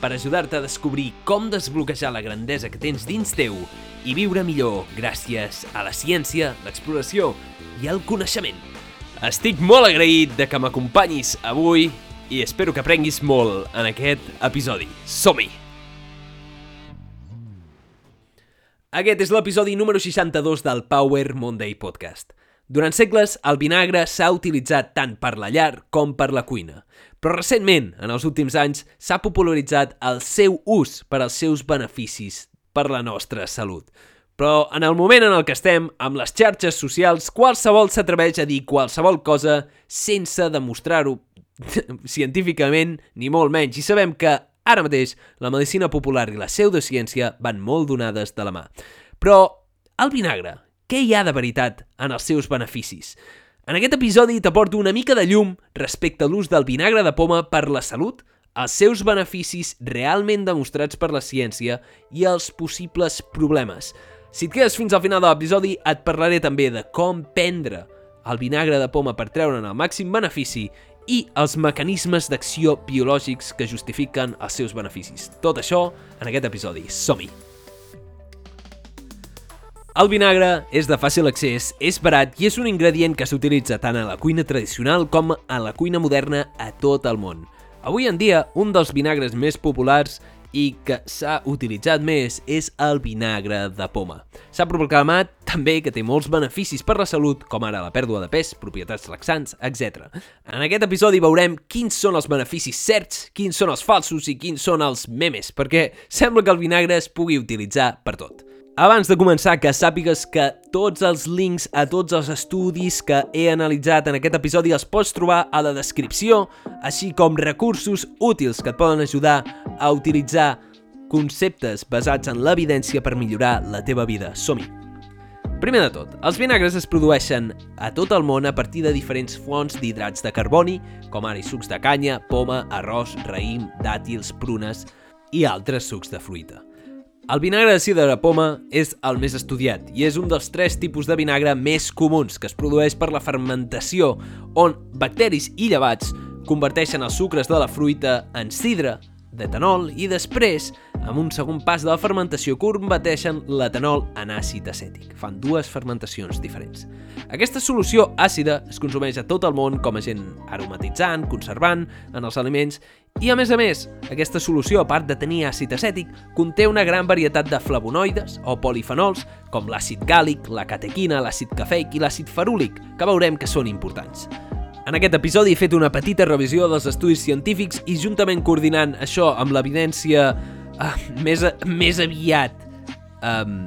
per ajudar-te a descobrir com desbloquejar la grandesa que tens dins teu i viure millor gràcies a la ciència, l'exploració i el coneixement. Estic molt agraït de que m'acompanyis avui i espero que aprenguis molt en aquest episodi. Som-hi! Aquest és l'episodi número 62 del Power Monday Podcast. Durant segles, el vinagre s'ha utilitzat tant per la llar com per la cuina. Però recentment, en els últims anys, s'ha popularitzat el seu ús per als seus beneficis per la nostra salut. Però en el moment en el que estem, amb les xarxes socials, qualsevol s'atreveix a dir qualsevol cosa sense demostrar-ho científicament, ni molt menys. I sabem que Ara mateix, la medicina popular i la pseudociència van molt donades de la mà. Però el vinagre, què hi ha de veritat en els seus beneficis? En aquest episodi t'aporto una mica de llum respecte a l'ús del vinagre de poma per la salut, els seus beneficis realment demostrats per la ciència i els possibles problemes. Si et quedes fins al final de l'episodi, et parlaré també de com prendre el vinagre de poma per treure'n el màxim benefici i els mecanismes d'acció biològics que justifiquen els seus beneficis. Tot això en aquest episodi. Som-hi! El vinagre és de fàcil accés, és barat i és un ingredient que s'utilitza tant a la cuina tradicional com a la cuina moderna a tot el món. Avui en dia, un dels vinagres més populars i que s'ha utilitzat més és el vinagre de poma. S'ha proclamat també que té molts beneficis per la salut, com ara la pèrdua de pes, propietats laxants, etc. En aquest episodi veurem quins són els beneficis certs, quins són els falsos i quins són els memes, perquè sembla que el vinagre es pugui utilitzar per tot. Abans de començar, que sàpigues que tots els links a tots els estudis que he analitzat en aquest episodi els pots trobar a la descripció, així com recursos útils que et poden ajudar a utilitzar conceptes basats en l'evidència per millorar la teva vida. Som-hi! Primer de tot, els vinagres es produeixen a tot el món a partir de diferents fonts d'hidrats de carboni, com ara sucs de canya, poma, arròs, raïm, dàtils, prunes i altres sucs de fruita. El vinagre de sidra de poma és el més estudiat i és un dels tres tipus de vinagre més comuns que es produeix per la fermentació, on bacteris i llevats converteixen els sucres de la fruita en sidra, d'etanol i després, amb un segon pas de la fermentació, converteixen l'etanol en àcid acètic. Fan dues fermentacions diferents. Aquesta solució àcida es consumeix a tot el món com agent aromatitzant, conservant en els aliments i, a més a més, aquesta solució, a part de tenir àcid acètic, conté una gran varietat de flavonoides o polifenols com l'àcid gàlic, la catequina, l'àcid cafeic i l'àcid ferúlic, que veurem que són importants. En aquest episodi he fet una petita revisió dels estudis científics i juntament coordinant això amb l'evidència uh, més, més aviat um,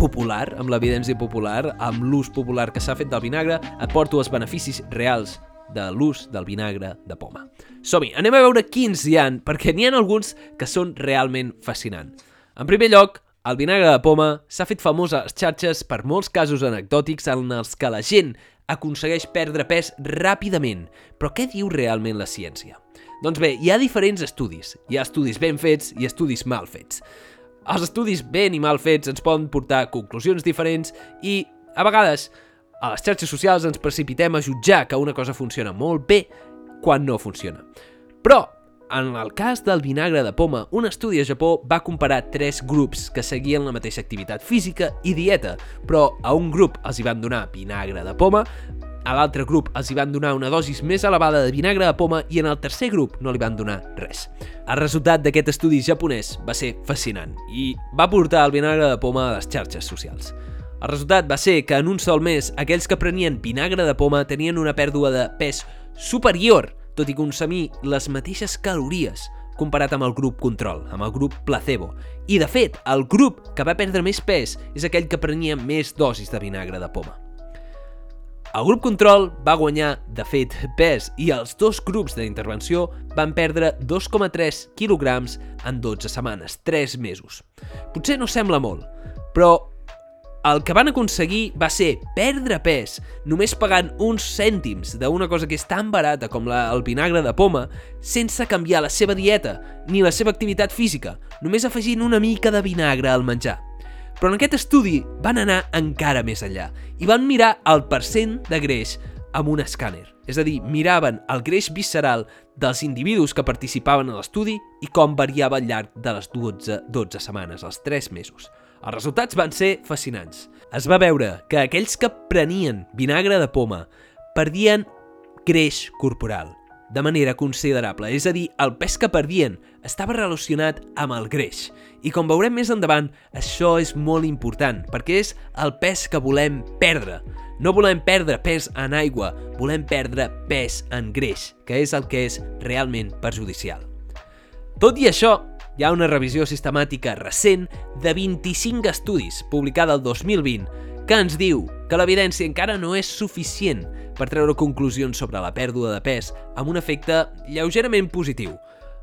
popular, amb l'evidència popular, amb l'ús popular que s'ha fet del vinagre, et porto els beneficis reals de l'ús del vinagre de poma. Som-hi, anem a veure quins hi han, perquè n'hi ha alguns que són realment fascinants. En primer lloc, el vinagre de poma s'ha fet famós a les xarxes per molts casos anecdòtics en els que la gent aconsegueix perdre pes ràpidament. Però què diu realment la ciència? Doncs bé, hi ha diferents estudis. Hi ha estudis ben fets i estudis mal fets. Els estudis ben i mal fets ens poden portar a conclusions diferents i, a vegades, a les xarxes socials ens precipitem a jutjar que una cosa funciona molt bé quan no funciona. Però, en el cas del vinagre de poma, un estudi a Japó va comparar tres grups que seguien la mateixa activitat física i dieta, però a un grup els hi van donar vinagre de poma, a l'altre grup els hi van donar una dosis més elevada de vinagre de poma i en el tercer grup no li van donar res. El resultat d'aquest estudi japonès va ser fascinant i va portar el vinagre de poma a les xarxes socials. El resultat va ser que en un sol mes aquells que prenien vinagre de poma tenien una pèrdua de pes superior tot i consumir les mateixes calories comparat amb el grup control, amb el grup placebo. I, de fet, el grup que va perdre més pes és aquell que prenia més dosis de vinagre de poma. El grup control va guanyar, de fet, pes i els dos grups d'intervenció van perdre 2,3 quilograms en 12 setmanes, 3 mesos. Potser no sembla molt, però el que van aconseguir va ser perdre pes només pagant uns cèntims d'una cosa que és tan barata com la, el vinagre de poma sense canviar la seva dieta ni la seva activitat física, només afegint una mica de vinagre al menjar. Però en aquest estudi van anar encara més enllà i van mirar el percent de greix amb un escàner. És a dir, miraven el greix visceral dels individus que participaven a l'estudi i com variava al llarg de les 12, 12 setmanes, els 3 mesos. Els resultats van ser fascinants. Es va veure que aquells que prenien vinagre de poma perdien greix corporal de manera considerable, és a dir, el pes que perdien estava relacionat amb el greix. I com veurem més endavant, això és molt important, perquè és el pes que volem perdre. No volem perdre pes en aigua, volem perdre pes en greix, que és el que és realment perjudicial. Tot i això, hi ha una revisió sistemàtica recent de 25 estudis, publicada el 2020, que ens diu que l'evidència encara no és suficient per treure conclusions sobre la pèrdua de pes amb un efecte lleugerament positiu.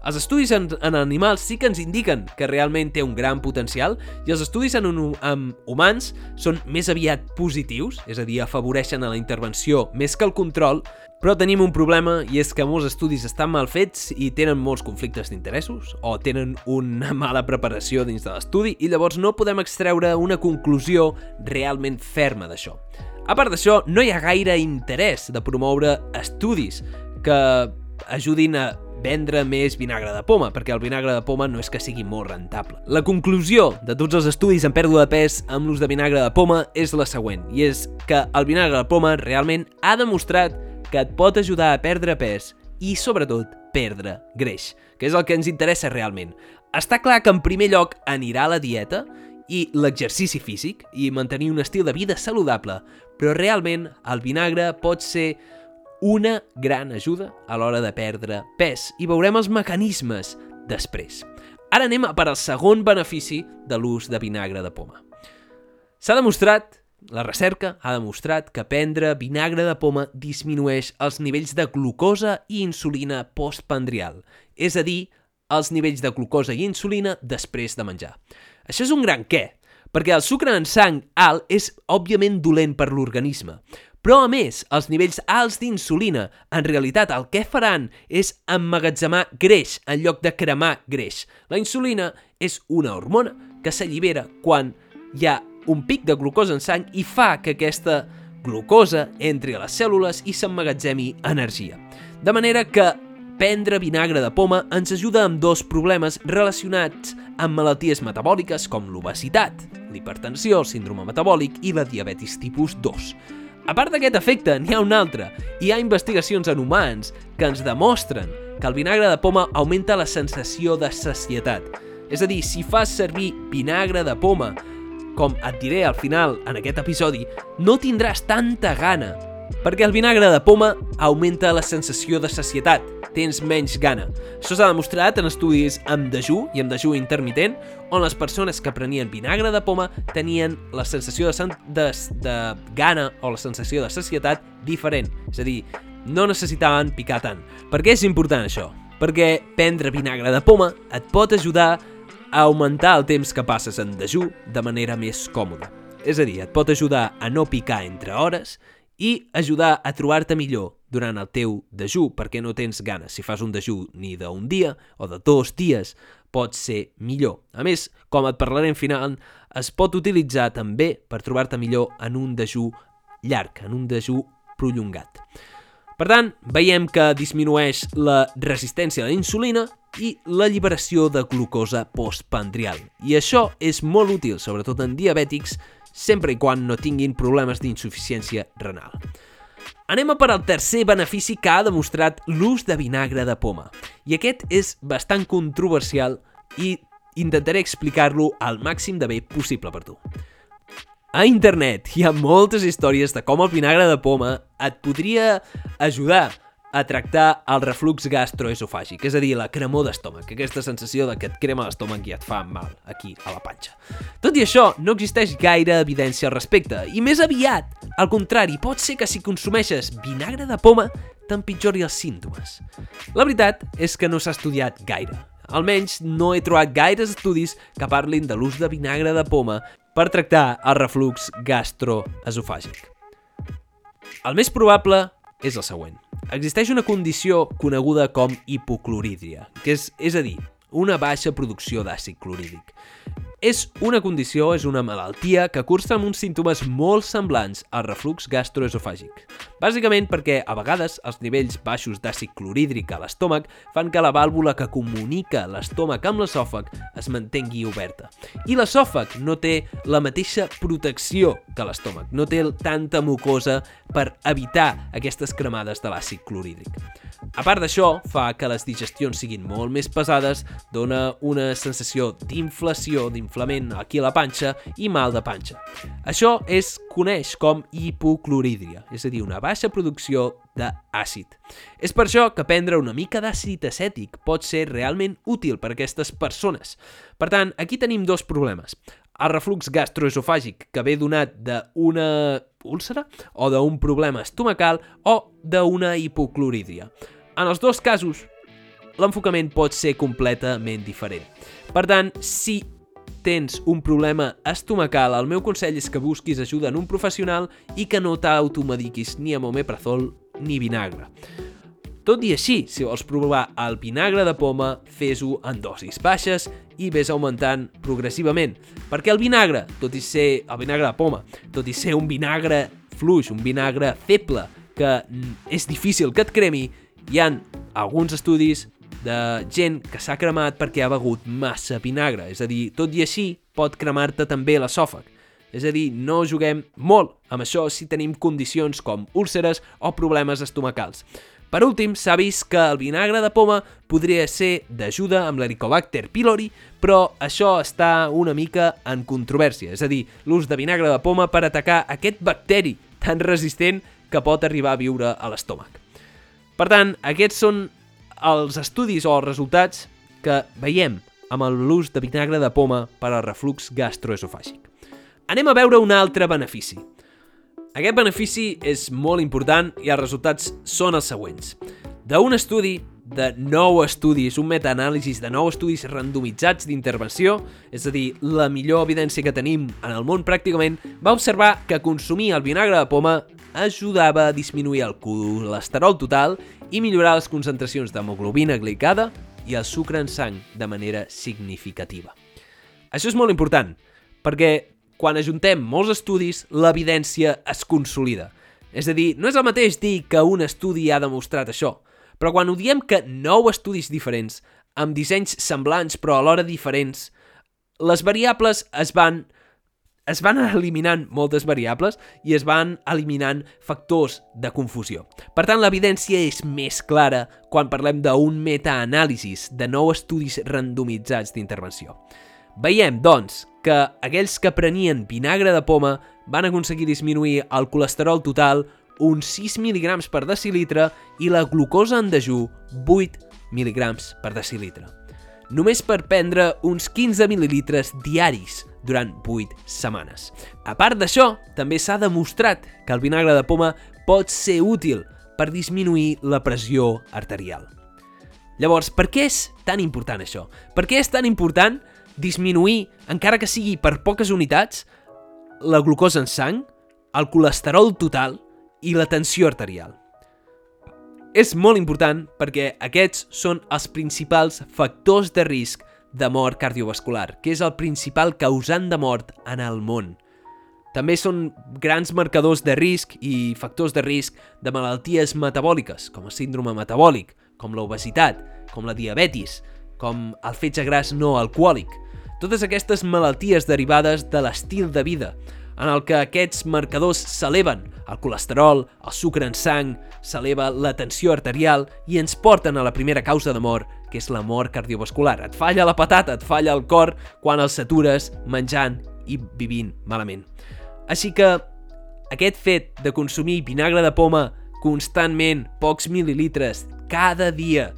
Els estudis en, en animals sí que ens indiquen que realment té un gran potencial i els estudis en, en humans són més aviat positius, és a dir, afavoreixen a la intervenció més que el control, però tenim un problema i és que molts estudis estan mal fets i tenen molts conflictes d'interessos o tenen una mala preparació dins de l'estudi i llavors no podem extreure una conclusió realment ferma d'això. A part d'això, no hi ha gaire interès de promoure estudis que ajudin a vendre més vinagre de poma, perquè el vinagre de poma no és que sigui molt rentable. La conclusió de tots els estudis en pèrdua de pes amb l'ús de vinagre de poma és la següent, i és que el vinagre de poma realment ha demostrat que et pot ajudar a perdre pes i, sobretot, perdre greix, que és el que ens interessa realment. Està clar que en primer lloc anirà la dieta i l'exercici físic i mantenir un estil de vida saludable, però realment el vinagre pot ser una gran ajuda a l'hora de perdre pes i veurem els mecanismes després. Ara anem per al segon benefici de l'ús de vinagre de poma. S'ha demostrat la recerca ha demostrat que prendre vinagre de poma disminueix els nivells de glucosa i insulina postpandrial, és a dir, els nivells de glucosa i insulina després de menjar. Això és un gran què, perquè el sucre en sang alt és òbviament dolent per l'organisme, però a més, els nivells alts d'insulina, en realitat el que faran és emmagatzemar greix en lloc de cremar greix. La insulina és una hormona que s'allibera quan hi ha un pic de glucosa en sang i fa que aquesta glucosa entri a les cèl·lules i s'emmagatzemi energia. De manera que prendre vinagre de poma ens ajuda amb dos problemes relacionats amb malalties metabòliques com l'obesitat, l'hipertensió, el síndrome metabòlic i la diabetis tipus 2. A part d'aquest efecte, n'hi ha un altre. Hi ha investigacions en humans que ens demostren que el vinagre de poma augmenta la sensació de sacietat. És a dir, si fas servir vinagre de poma com et diré al final en aquest episodi, no tindràs tanta gana, perquè el vinagre de poma augmenta la sensació de sacietat, tens menys gana. Això s'ha demostrat en estudis amb dejú i amb dejú intermitent, on les persones que prenien vinagre de poma tenien la sensació de, de, de gana o la sensació de sacietat diferent, és a dir, no necessitaven picar tant. Per què és important això? Perquè prendre vinagre de poma et pot ajudar a augmentar el temps que passes en dejú de manera més còmoda. És a dir, et pot ajudar a no picar entre hores i ajudar a trobar-te millor durant el teu dejú, perquè no tens ganes. Si fas un dejú ni d'un dia o de dos dies, pot ser millor. A més, com et parlaré en final, es pot utilitzar també per trobar-te millor en un dejú llarg, en un dejú prolongat. Per tant, veiem que disminueix la resistència a la insulina i l'alliberació de glucosa postpandrial. I això és molt útil, sobretot en diabètics, sempre i quan no tinguin problemes d'insuficiència renal. Anem a per al tercer benefici que ha demostrat l'ús de vinagre de poma. I aquest és bastant controversial i intentaré explicar-lo al màxim de bé possible per tu. A internet hi ha moltes històries de com el vinagre de poma et podria ajudar a tractar el reflux gastroesofàgic, és a dir, la cremor d'estómac, aquesta sensació de que et crema l'estómac i et fa mal aquí, a la panxa. Tot i això, no existeix gaire evidència al respecte, i més aviat, al contrari, pot ser que si consumeixes vinagre de poma t'empitjori els símptomes. La veritat és que no s'ha estudiat gaire. Almenys no he trobat gaires estudis que parlin de l'ús de vinagre de poma per tractar el reflux gastroesofàgic. El més probable és el següent. Existeix una condició coneguda com hipoclorídria, que és, és a dir, una baixa producció d'àcid clorhídric. És una condició, és una malaltia que cursa amb uns símptomes molt semblants al reflux gastroesofàgic. Bàsicament perquè a vegades els nivells baixos d'àcid clorhídric a l'estómac fan que la vàlvula que comunica l'estómac amb l'esòfag es mantengui oberta. I l'esòfag no té la mateixa protecció que l'estómac, no té tanta mucosa per evitar aquestes cremades de l'àcid clorhídric. A part d'això, fa que les digestions siguin molt més pesades, dona una sensació d'inflació, d'inflament aquí a la panxa i mal de panxa. Això es coneix com hipoclorídria, és a dir, una baixa producció d'àcid. És per això que prendre una mica d'àcid acètic pot ser realment útil per a aquestes persones. Per tant, aquí tenim dos problemes. El reflux gastroesofàgic que ve donat d'una úlcera o d'un problema estomacal o d'una hipoclorídria. En els dos casos, l'enfocament pot ser completament diferent. Per tant, si tens un problema estomacal, el meu consell és que busquis ajuda en un professional i que no t'automediquis ni amb omeprazol ni vinagre. Tot i així, si vols provar el vinagre de poma, fes-ho en dosis baixes i ves augmentant progressivament. Perquè el vinagre, tot i ser el vinagre de poma, tot i ser un vinagre fluix, un vinagre feble, que és difícil que et cremi, hi han alguns estudis de gent que s'ha cremat perquè ha begut massa vinagre, és a dir, tot i així pot cremar-te també l'esòfag. És a dir, no juguem molt amb això si tenim condicions com úlceres o problemes estomacals. Per últim, s'ha vist que el vinagre de poma podria ser d'ajuda amb l'Helicobacter pylori, però això està una mica en controvèrsia, és a dir, l'ús de vinagre de poma per atacar aquest bacteri tan resistent que pot arribar a viure a l'estómac. Per tant, aquests són els estudis o els resultats que veiem amb l'ús de vinagre de poma per al reflux gastroesofàgic. Anem a veure un altre benefici. Aquest benefici és molt important i els resultats són els següents. D'un estudi de nou estudis, un metaanàlisis de nou estudis randomitzats d'intervenció, és a dir, la millor evidència que tenim en el món pràcticament, va observar que consumir el vinagre de poma ajudava a disminuir el colesterol total i millorar les concentracions d'hemoglobina glicada i el sucre en sang de manera significativa. Això és molt important, perquè quan ajuntem molts estudis, l'evidència es consolida. És a dir, no és el mateix dir que un estudi ha demostrat això, però quan ho diem que nou estudis diferents, amb dissenys semblants però alhora diferents, les variables es van es van eliminant moltes variables i es van eliminant factors de confusió. Per tant, l'evidència és més clara quan parlem d'un metaanàlisis de nou estudis randomitzats d'intervenció. Veiem, doncs, que aquells que prenien vinagre de poma van aconseguir disminuir el colesterol total uns 6 mg per decilitre i la glucosa en dejú 8 mg per decilitre. Només per prendre uns 15 ml diaris durant 8 setmanes. A part d'això, també s'ha demostrat que el vinagre de poma pot ser útil per disminuir la pressió arterial. Llavors, per què és tan important això? Per què és tan important disminuir, encara que sigui per poques unitats, la glucosa en sang, el colesterol total i la tensió arterial? És molt important perquè aquests són els principals factors de risc de mort cardiovascular, que és el principal causant de mort en el món. També són grans marcadors de risc i factors de risc de malalties metabòliques, com el síndrome metabòlic, com l'obesitat, com la diabetis, com el fetge gras no alcohòlic. Totes aquestes malalties derivades de l'estil de vida, en el que aquests marcadors s'eleven, el colesterol, el sucre en sang, s'eleva la tensió arterial i ens porten a la primera causa de mort, que és la mort cardiovascular. Et falla la patata, et falla el cor quan els satures menjant i vivint malament. Així que aquest fet de consumir vinagre de poma constantment, pocs mil·lilitres, cada dia,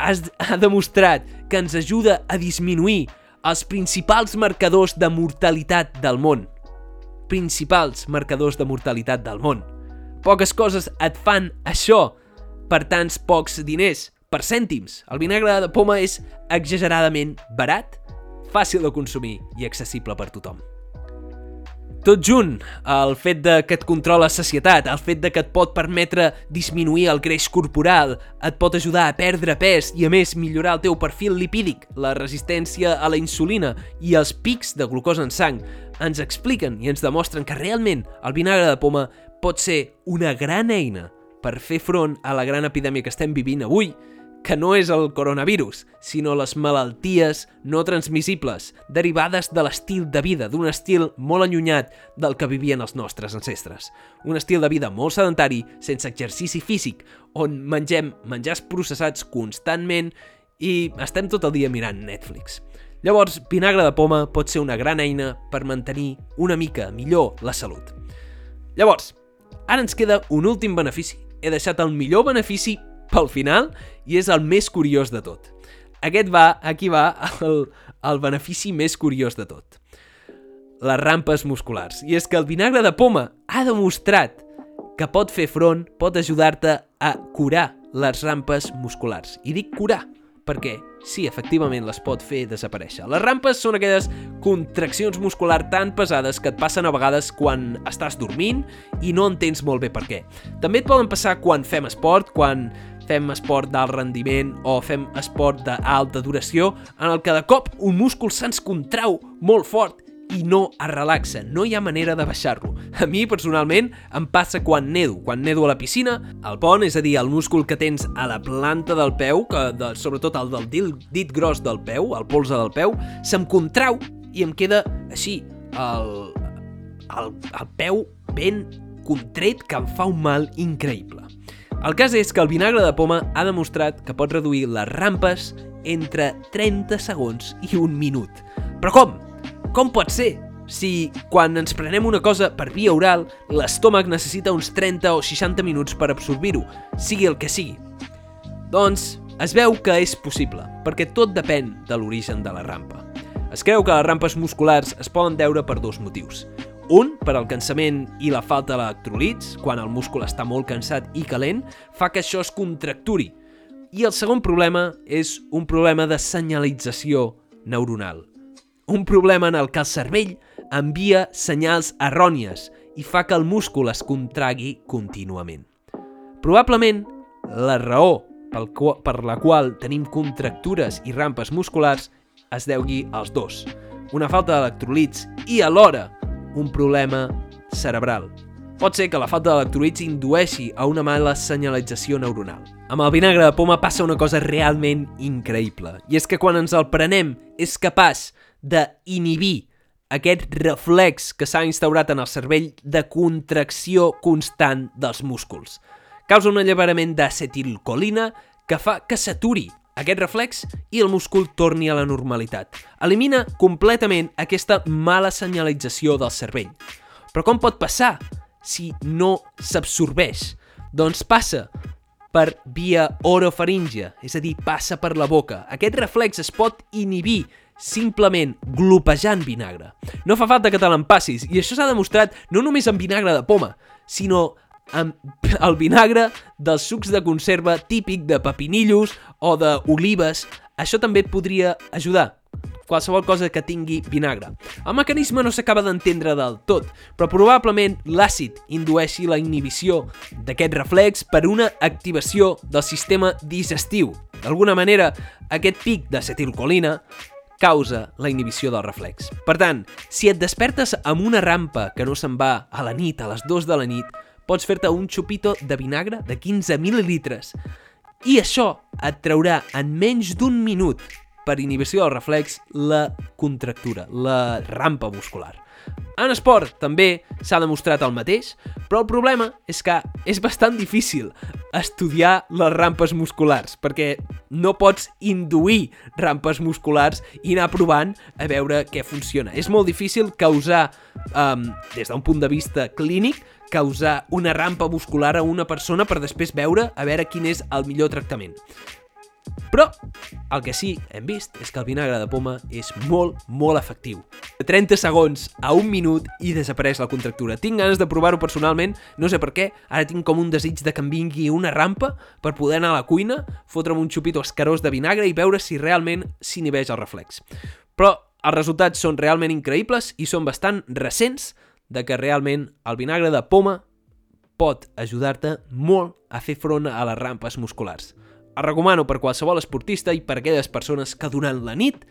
has, ha demostrat que ens ajuda a disminuir els principals marcadors de mortalitat del món principals marcadors de mortalitat del món. Poques coses et fan això per tants pocs diners, per cèntims. El vinagre de poma és exageradament barat, fàcil de consumir i accessible per tothom. Tot junt, el fet de que et controla sacietat, el fet de que et pot permetre disminuir el greix corporal, et pot ajudar a perdre pes i a més millorar el teu perfil lipídic, la resistència a la insulina i els pics de glucosa en sang, ens expliquen i ens demostren que realment el vinagre de poma pot ser una gran eina per fer front a la gran epidèmia que estem vivint avui que no és el coronavirus, sinó les malalties no transmissibles, derivades de l'estil de vida, d'un estil molt allunyat del que vivien els nostres ancestres. Un estil de vida molt sedentari, sense exercici físic, on mengem menjars processats constantment i estem tot el dia mirant Netflix. Llavors, vinagre de poma pot ser una gran eina per mantenir una mica millor la salut. Llavors, ara ens queda un últim benefici. He deixat el millor benefici pel final i és el més curiós de tot. Aquest va, aquí va, el, el benefici més curiós de tot. Les rampes musculars. I és que el vinagre de poma ha demostrat que pot fer front, pot ajudar-te a curar les rampes musculars. I dic curar, perquè sí, efectivament les pot fer desaparèixer. Les rampes són aquelles contraccions musculars tan pesades que et passen a vegades quan estàs dormint i no entens molt bé per què. També et poden passar quan fem esport, quan fem esport d'alt rendiment o fem esport d'alta duració, en el que de cop un múscul se'ns contrau molt fort i no es relaxa, no hi ha manera de baixar-lo. A mi, personalment, em passa quan nedo. Quan nedo a la piscina, el pont, és a dir, el múscul que tens a la planta del peu, que de, sobretot el del dit, dit gros del peu, el polze del peu, se'm contrau i em queda així, el, el, el peu ben contret que em fa un mal increïble. El cas és que el vinagre de poma ha demostrat que pot reduir les rampes entre 30 segons i un minut. Però com? Com pot ser? Si quan ens prenem una cosa per via oral, l'estómac necessita uns 30 o 60 minuts per absorbir-ho, sigui el que sigui. Doncs es veu que és possible, perquè tot depèn de l'origen de la rampa. Es creu que les rampes musculars es poden deure per dos motius. Un, per al cansament i la falta d'electrolits, quan el múscul està molt cansat i calent, fa que això es contracturi. I el segon problema és un problema de senyalització neuronal. Un problema en el que el cervell envia senyals errònies i fa que el múscul es contragui contínuament. Probablement, la raó pel per la qual tenim contractures i rampes musculars es deugui als dos. Una falta d'electrolits i alhora un problema cerebral. Pot ser que la falta d'electrolits indueixi a una mala senyalització neuronal. Amb el vinagre de poma passa una cosa realment increïble, i és que quan ens el prenem és capaç d'inhibir aquest reflex que s'ha instaurat en el cervell de contracció constant dels músculs. Causa un alliberament d'acetilcolina que fa que s'aturi aquest reflex i el múscul torni a la normalitat. Elimina completament aquesta mala senyalització del cervell. Però com pot passar si no s'absorbeix? Doncs passa per via orofaringia, és a dir, passa per la boca. Aquest reflex es pot inhibir simplement glopejant vinagre. No fa falta que te l'empassis, i això s'ha demostrat no només amb vinagre de poma, sinó amb el vinagre dels sucs de conserva típic de pepinillos o d'olives. Això també et podria ajudar qualsevol cosa que tingui vinagre. El mecanisme no s'acaba d'entendre del tot, però probablement l'àcid indueixi la inhibició d'aquest reflex per una activació del sistema digestiu. D'alguna manera, aquest pic d'acetilcolina causa la inhibició del reflex. Per tant, si et despertes amb una rampa que no se'n va a la nit, a les 2 de la nit, pots fer-te un xupito de vinagre de 15 mil·lilitres. I això et traurà en menys d'un minut per inhibició del reflex la contractura, la rampa muscular. En esport també s'ha demostrat el mateix, però el problema és que és bastant difícil estudiar les rampes musculars, perquè no pots induir rampes musculars i anar provant a veure què funciona. És molt difícil causar, um, des d'un punt de vista clínic, causar una rampa muscular a una persona per després veure a veure quin és el millor tractament. Però el que sí hem vist és que el vinagre de poma és molt, molt efectiu. De 30 segons a un minut i desapareix la contractura. Tinc ganes de provar-ho personalment, no sé per què, ara tinc com un desig de que em vingui una rampa per poder anar a la cuina, fotre'm un xupito escarós de vinagre i veure si realment s'inhibeix el reflex. Però els resultats són realment increïbles i són bastant recents de que realment el vinagre de poma pot ajudar-te molt a fer front a les rampes musculars. El recomano per qualsevol esportista i per aquelles persones que durant la nit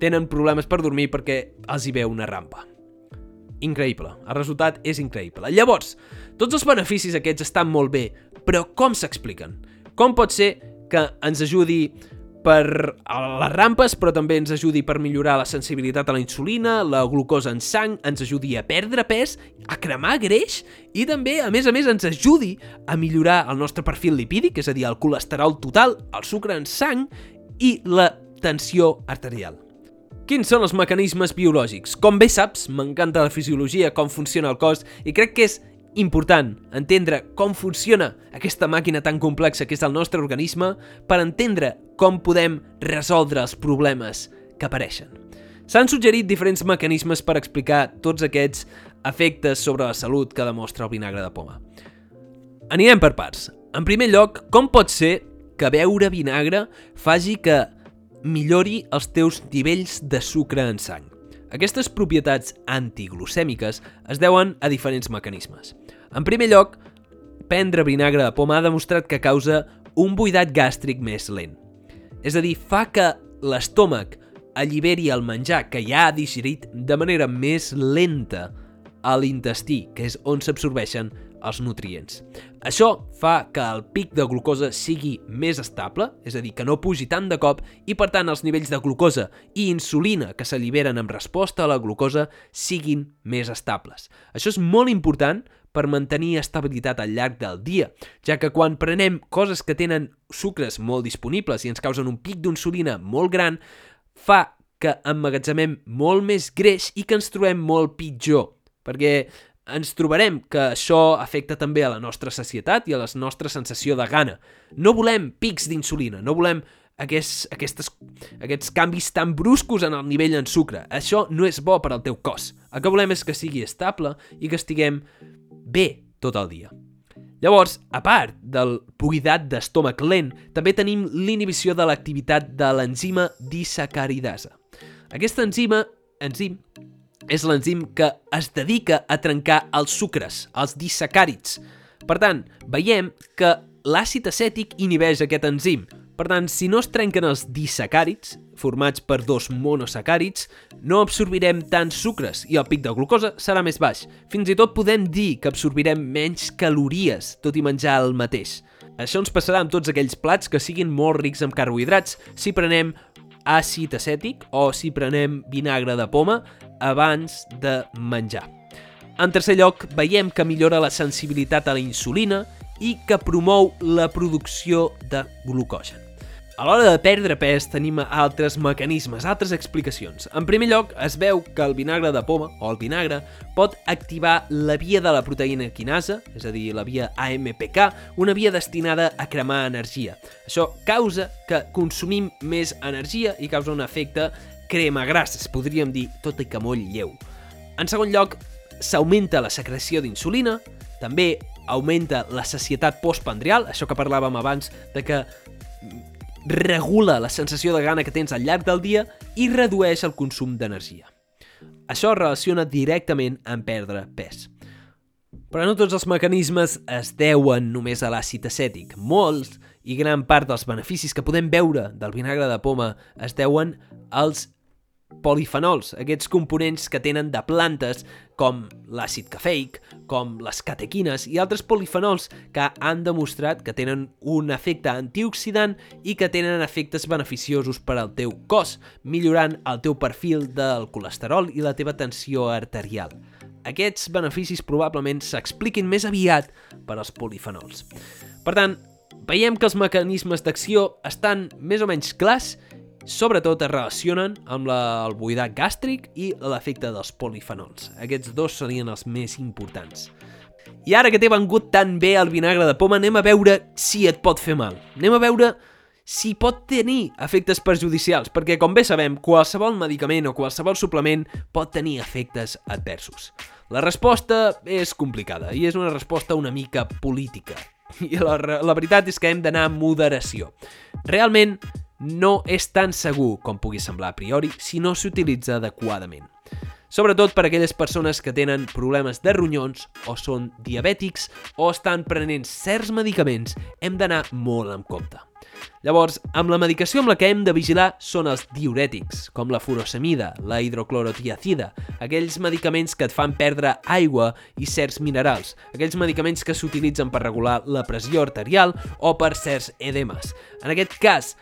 tenen problemes per dormir perquè els hi veu una rampa. Increïble, el resultat és increïble. Llavors, tots els beneficis aquests estan molt bé, però com s'expliquen? Com pot ser que ens ajudi per les rampes, però també ens ajudi per millorar la sensibilitat a la insulina, la glucosa en sang, ens ajudi a perdre pes, a cremar greix i també, a més a més, ens ajudi a millorar el nostre perfil lipídic, és a dir, el colesterol total, el sucre en sang i la tensió arterial. Quins són els mecanismes biològics? Com bé saps, m'encanta la fisiologia, com funciona el cos, i crec que és important entendre com funciona aquesta màquina tan complexa que és el nostre organisme per entendre com podem resoldre els problemes que apareixen. S'han suggerit diferents mecanismes per explicar tots aquests efectes sobre la salut que demostra el vinagre de poma. Anirem per parts. En primer lloc, com pot ser que beure vinagre faci que millori els teus nivells de sucre en sang? Aquestes propietats antiglucèmiques es deuen a diferents mecanismes. En primer lloc, prendre vinagre de poma ha demostrat que causa un buidat gàstric més lent. És a dir, fa que l'estómac alliberi el menjar que ja ha digerit de manera més lenta a l'intestí, que és on s'absorbeixen els nutrients. Això fa que el pic de glucosa sigui més estable, és a dir, que no pugi tant de cop i per tant els nivells de glucosa i insulina que s'alliberen en resposta a la glucosa siguin més estables. Això és molt important per mantenir estabilitat al llarg del dia, ja que quan prenem coses que tenen sucres molt disponibles i ens causen un pic d'insulina molt gran, fa que emmagatzemem molt més greix i que ens trobem molt pitjor, perquè ens trobarem que això afecta també a la nostra sacietat i a la nostra sensació de gana. No volem pics d'insulina, no volem aquests, aquestes, aquests canvis tan bruscos en el nivell en sucre. Això no és bo per al teu cos. El que volem és que sigui estable i que estiguem bé tot el dia. Llavors, a part del buidat d'estómac lent, també tenim l'inhibició de l'activitat de l'enzima disacaridasa. Aquesta enzima, enzim, és l'enzim que es dedica a trencar els sucres, els disacàrids. Per tant, veiem que l'àcid acètic inhibeix aquest enzim. Per tant, si no es trenquen els disacàrids, formats per dos monosacàrids, no absorbirem tants sucres i el pic de glucosa serà més baix. Fins i tot podem dir que absorbirem menys calories, tot i menjar el mateix. Això ens passarà amb tots aquells plats que siguin molt rics en carbohidrats si prenem àcid acètic o si prenem vinagre de poma abans de menjar. En tercer lloc, veiem que millora la sensibilitat a la insulina i que promou la producció de glucogen. A l'hora de perdre pes tenim altres mecanismes, altres explicacions. En primer lloc, es veu que el vinagre de poma, o el vinagre, pot activar la via de la proteïna quinasa, és a dir, la via AMPK, una via destinada a cremar energia. Això causa que consumim més energia i causa un efecte crema grasses, podríem dir, tot i que molt lleu. En segon lloc, s'augmenta la secreció d'insulina, també augmenta la sacietat postpandrial, això que parlàvem abans de que regula la sensació de gana que tens al llarg del dia i redueix el consum d'energia. Això es relaciona directament amb perdre pes. Però no tots els mecanismes es deuen només a l'àcid acètic. Molts i gran part dels beneficis que podem veure del vinagre de poma es deuen als polifenols, aquests components que tenen de plantes com l'àcid cafeic, com les catequines i altres polifenols que han demostrat que tenen un efecte antioxidant i que tenen efectes beneficiosos per al teu cos, millorant el teu perfil del colesterol i la teva tensió arterial. Aquests beneficis probablement s'expliquin més aviat per als polifenols. Per tant, veiem que els mecanismes d'acció estan més o menys clars Sobretot es relacionen amb la, el buidat gàstric i l'efecte dels polifenols. Aquests dos serien els més importants. I ara que t'he vengut tan bé el vinagre de poma, anem a veure si et pot fer mal. Anem a veure si pot tenir efectes perjudicials, perquè com bé sabem, qualsevol medicament o qualsevol suplement pot tenir efectes adversos. La resposta és complicada i és una resposta una mica política. I la, la veritat és que hem d'anar amb moderació. Realment, no és tan segur com pugui semblar a priori si no s'utilitza adequadament. sobretot per a aquelles persones que tenen problemes de ronyons o són diabètics o estan prenent certs medicaments, hem d'anar molt en compte. Llavors, amb la medicació amb la que hem de vigilar són els diurètics, com la furosemida, la hidroclorotiacida, aquells medicaments que et fan perdre aigua i certs minerals, aquells medicaments que s'utilitzen per regular la pressió arterial o per certs edemes. En aquest cas,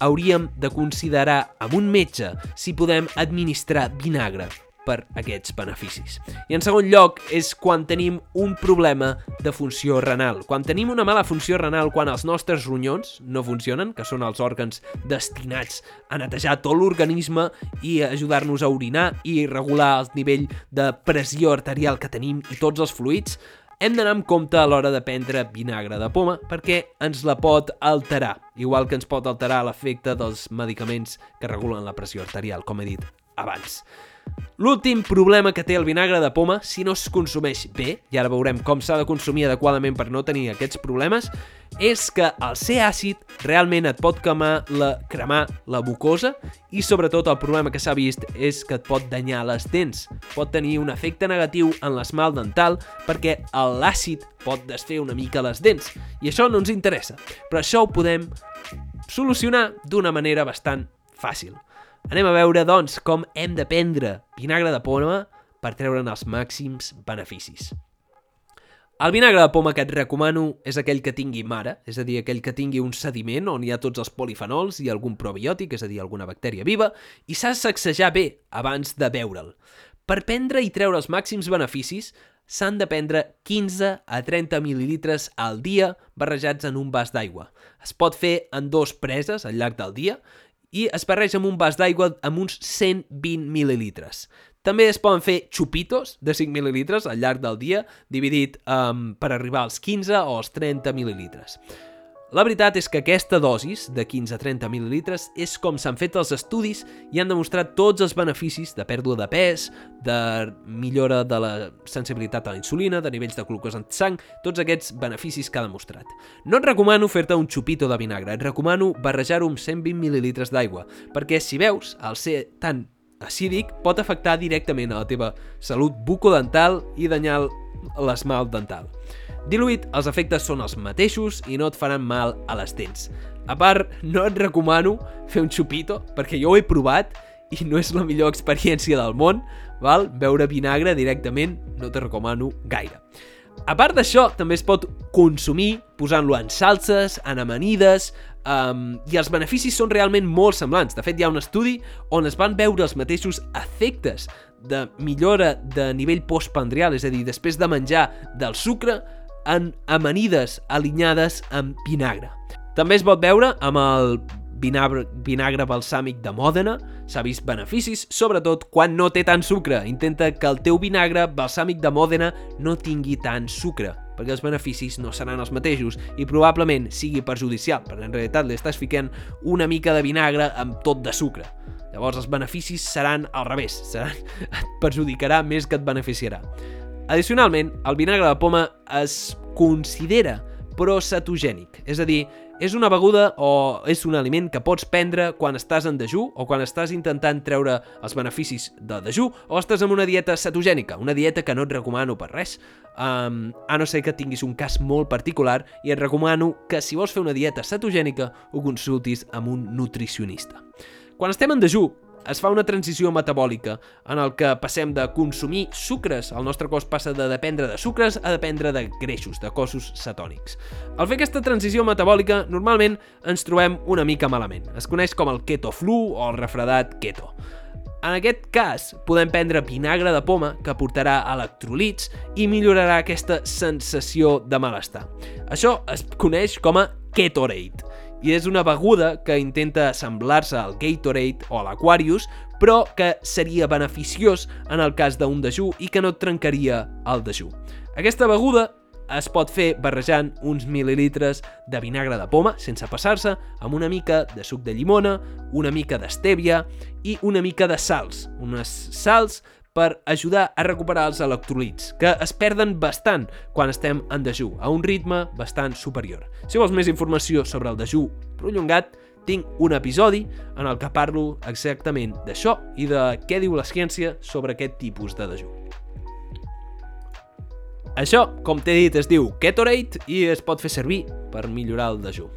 hauríem de considerar amb un metge si podem administrar vinagre per aquests beneficis. I en segon lloc és quan tenim un problema de funció renal. Quan tenim una mala funció renal, quan els nostres ronyons no funcionen, que són els òrgans destinats a netejar tot l'organisme i ajudar-nos a orinar i regular el nivell de pressió arterial que tenim i tots els fluids, hem d'anar amb compte a l'hora de prendre vinagre de poma perquè ens la pot alterar, igual que ens pot alterar l'efecte dels medicaments que regulen la pressió arterial, com he dit abans. L'últim problema que té el vinagre de poma, si no es consumeix bé, i ara veurem com s'ha de consumir adequadament per no tenir aquests problemes, és que el ser àcid realment et pot cremar la, cremar la mucosa i sobretot el problema que s'ha vist és que et pot danyar les dents. Pot tenir un efecte negatiu en l'esmalt dental perquè l'àcid pot desfer una mica les dents i això no ens interessa, però això ho podem solucionar d'una manera bastant fàcil. Anem a veure, doncs, com hem de prendre vinagre de poma per treure'n els màxims beneficis. El vinagre de poma que et recomano és aquell que tingui mare, és a dir, aquell que tingui un sediment on hi ha tots els polifenols i algun probiòtic, és a dir, alguna bactèria viva, i s'ha de sacsejar bé abans de beure'l. Per prendre i treure els màxims beneficis, s'han de prendre 15 a 30 mil·lilitres al dia barrejats en un vas d'aigua. Es pot fer en dos preses al llarg del dia i es barreja amb un vas d'aigua amb uns 120 mil·lilitres. També es poden fer xupitos de 5 mil·lilitres al llarg del dia, dividit um, per arribar als 15 o als 30 mil·lilitres. La veritat és que aquesta dosis, de 15 a 30 mil·lilitres, és com s'han fet els estudis i han demostrat tots els beneficis de pèrdua de pes, de millora de la sensibilitat a la insulina, de nivells de glucosa en sang, tots aquests beneficis que ha demostrat. No et recomano fer-te un xupito de vinagre, et recomano barrejar-ho amb 120 mil·lilitres d'aigua, perquè si veus, al ser tan acídic, pot afectar directament a la teva salut bucodental i danyar l'esmalt dental. Diluït, els efectes són els mateixos i no et faran mal a les dents. A part, no et recomano fer un xupito, perquè jo ho he provat i no és la millor experiència del món, val? Beure vinagre directament no te recomano gaire. A part d'això, també es pot consumir posant-lo en salses, en amanides, um, i els beneficis són realment molt semblants. De fet, hi ha un estudi on es van veure els mateixos efectes de millora de nivell postpandrial, és a dir, després de menjar del sucre, en amanides alinyades amb vinagre. També es pot veure amb el vinagre, vinagre balsàmic de Mòdena, s'ha vist beneficis, sobretot quan no té tant sucre. Intenta que el teu vinagre balsàmic de Mòdena no tingui tant sucre, perquè els beneficis no seran els mateixos i probablement sigui perjudicial, perquè en realitat li estàs ficant una mica de vinagre amb tot de sucre. Llavors els beneficis seran al revés, seran, et perjudicarà més que et beneficiarà. Addicionalment, el vinagre de poma es considera procetogènic, és a dir, és una beguda o és un aliment que pots prendre quan estàs en dejú o quan estàs intentant treure els beneficis de dejú o estàs en una dieta cetogènica, una dieta que no et recomano per res, um, a no ser que tinguis un cas molt particular i et recomano que si vols fer una dieta cetogènica ho consultis amb un nutricionista. Quan estem en dejú, es fa una transició metabòlica en el que passem de consumir sucres, el nostre cos passa de dependre de sucres a dependre de greixos, de cossos cetònics. Al fer aquesta transició metabòlica, normalment ens trobem una mica malament. Es coneix com el keto flu o el refredat keto. En aquest cas, podem prendre vinagre de poma que aportarà electrolits i millorarà aquesta sensació de malestar. Això es coneix com a Ketorade i és una beguda que intenta assemblar-se al Gatorade o a l'Aquarius, però que seria beneficiós en el cas d'un dejú i que no et trencaria el dejú. Aquesta beguda es pot fer barrejant uns mil·lilitres de vinagre de poma, sense passar-se, amb una mica de suc de llimona, una mica d'estèvia i una mica de sals. Unes sals per ajudar a recuperar els electrolits, que es perden bastant quan estem en dejú, a un ritme bastant superior. Si vols més informació sobre el dejú prolongat, tinc un episodi en el que parlo exactament d'això i de què diu la ciència sobre aquest tipus de dejú. Això, com t'he dit, es diu Ketorate i es pot fer servir per millorar el dejú.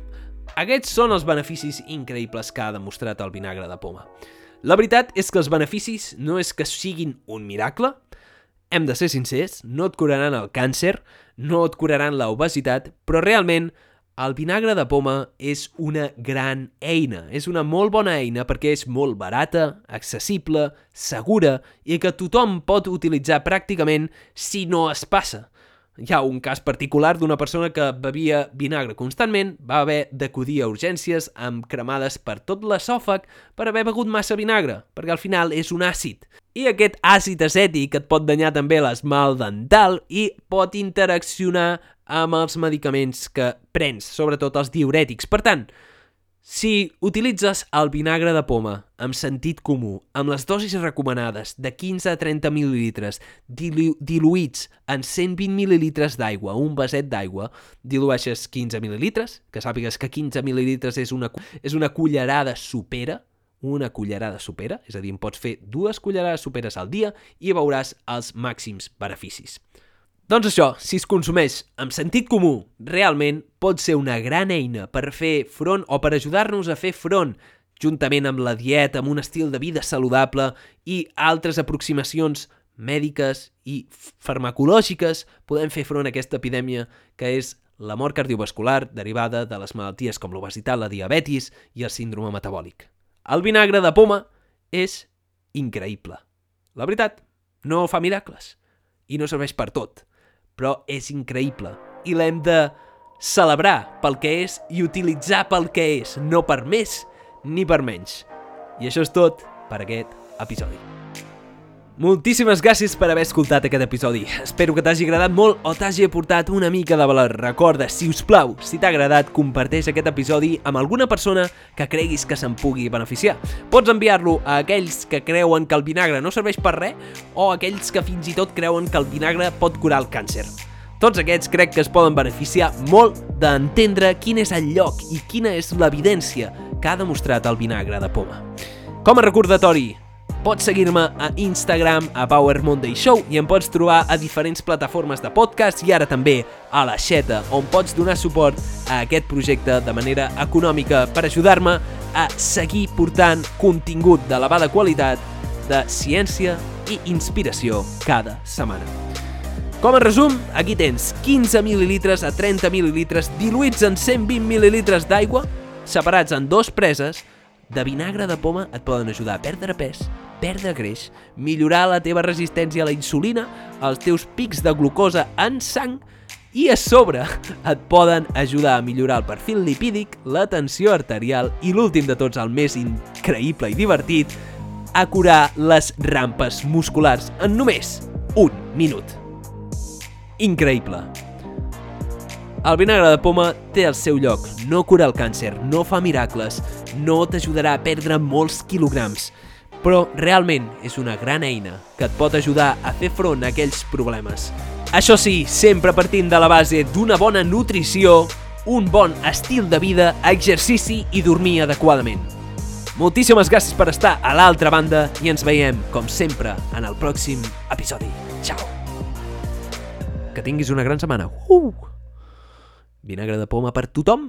Aquests són els beneficis increïbles que ha demostrat el vinagre de poma. La veritat és que els beneficis no és que siguin un miracle, hem de ser sincers, no et curaran el càncer, no et curaran l'obesitat, però realment el vinagre de poma és una gran eina. És una molt bona eina perquè és molt barata, accessible, segura i que tothom pot utilitzar pràcticament si no es passa. Hi ha un cas particular d'una persona que bevia vinagre constantment, va haver d'acudir a urgències amb cremades per tot l'esòfag per haver begut massa vinagre, perquè al final és un àcid. I aquest àcid acètic et pot danyar també l'esmalt dental i pot interaccionar amb els medicaments que prens, sobretot els diurètics. Per tant, si utilitzes el vinagre de poma amb sentit comú, amb les dosis recomanades de 15 a 30 mil·lilitres dilu diluïts en 120 mil·lilitres d'aigua, un vaset d'aigua, dilueixes 15 mil·lilitres, que sàpigues que 15 mil·lilitres és una, és una cullerada supera, una cullerada supera, és a dir, pots fer dues cullerades superes al dia i veuràs els màxims beneficis. Doncs això, si es consumeix amb sentit comú, realment pot ser una gran eina per fer front o per ajudar-nos a fer front juntament amb la dieta, amb un estil de vida saludable i altres aproximacions mèdiques i farmacològiques, podem fer front a aquesta epidèmia que és la mort cardiovascular derivada de les malalties com l'obesitat, la diabetis i el síndrome metabòlic. El vinagre de poma és increïble. La veritat, no fa miracles i no serveix per tot però és increïble i l'hem de celebrar pel que és i utilitzar pel que és, no per més ni per menys. I això és tot per aquest episodi. Moltíssimes gràcies per haver escoltat aquest episodi. Espero que t'hagi agradat molt o t'hagi aportat una mica de valor. Recorda, si us plau, si t'ha agradat, comparteix aquest episodi amb alguna persona que creguis que se'n pugui beneficiar. Pots enviar-lo a aquells que creuen que el vinagre no serveix per res o aquells que fins i tot creuen que el vinagre pot curar el càncer. Tots aquests crec que es poden beneficiar molt d'entendre quin és el lloc i quina és l'evidència que ha demostrat el vinagre de poma. Com a recordatori, Pots seguir-me a Instagram, a Power Monday Show, i em pots trobar a diferents plataformes de podcast i ara també a la Xeta, on pots donar suport a aquest projecte de manera econòmica per ajudar-me a seguir portant contingut d'elevada qualitat de ciència i inspiració cada setmana. Com a resum, aquí tens 15 mil·lilitres a 30 mil·lilitres diluïts en 120 mil·lilitres d'aigua, separats en dos preses, de vinagre de poma et poden ajudar a perdre pes, perdre greix, millorar la teva resistència a la insulina, els teus pics de glucosa en sang i a sobre et poden ajudar a millorar el perfil lipídic, la tensió arterial i l'últim de tots, el més increïble i divertit, a curar les rampes musculars en només un minut. Increïble. El vinagre de poma té el seu lloc, no cura el càncer, no fa miracles, no t'ajudarà a perdre molts quilograms, però realment és una gran eina que et pot ajudar a fer front a aquells problemes. Això sí, sempre partint de la base d'una bona nutrició, un bon estil de vida, exercici i dormir adequadament. Moltíssimes gràcies per estar a l'altra banda i ens veiem, com sempre, en el pròxim episodi. Ciao! Que tinguis una gran setmana. Uh! Vinagre de poma per tothom!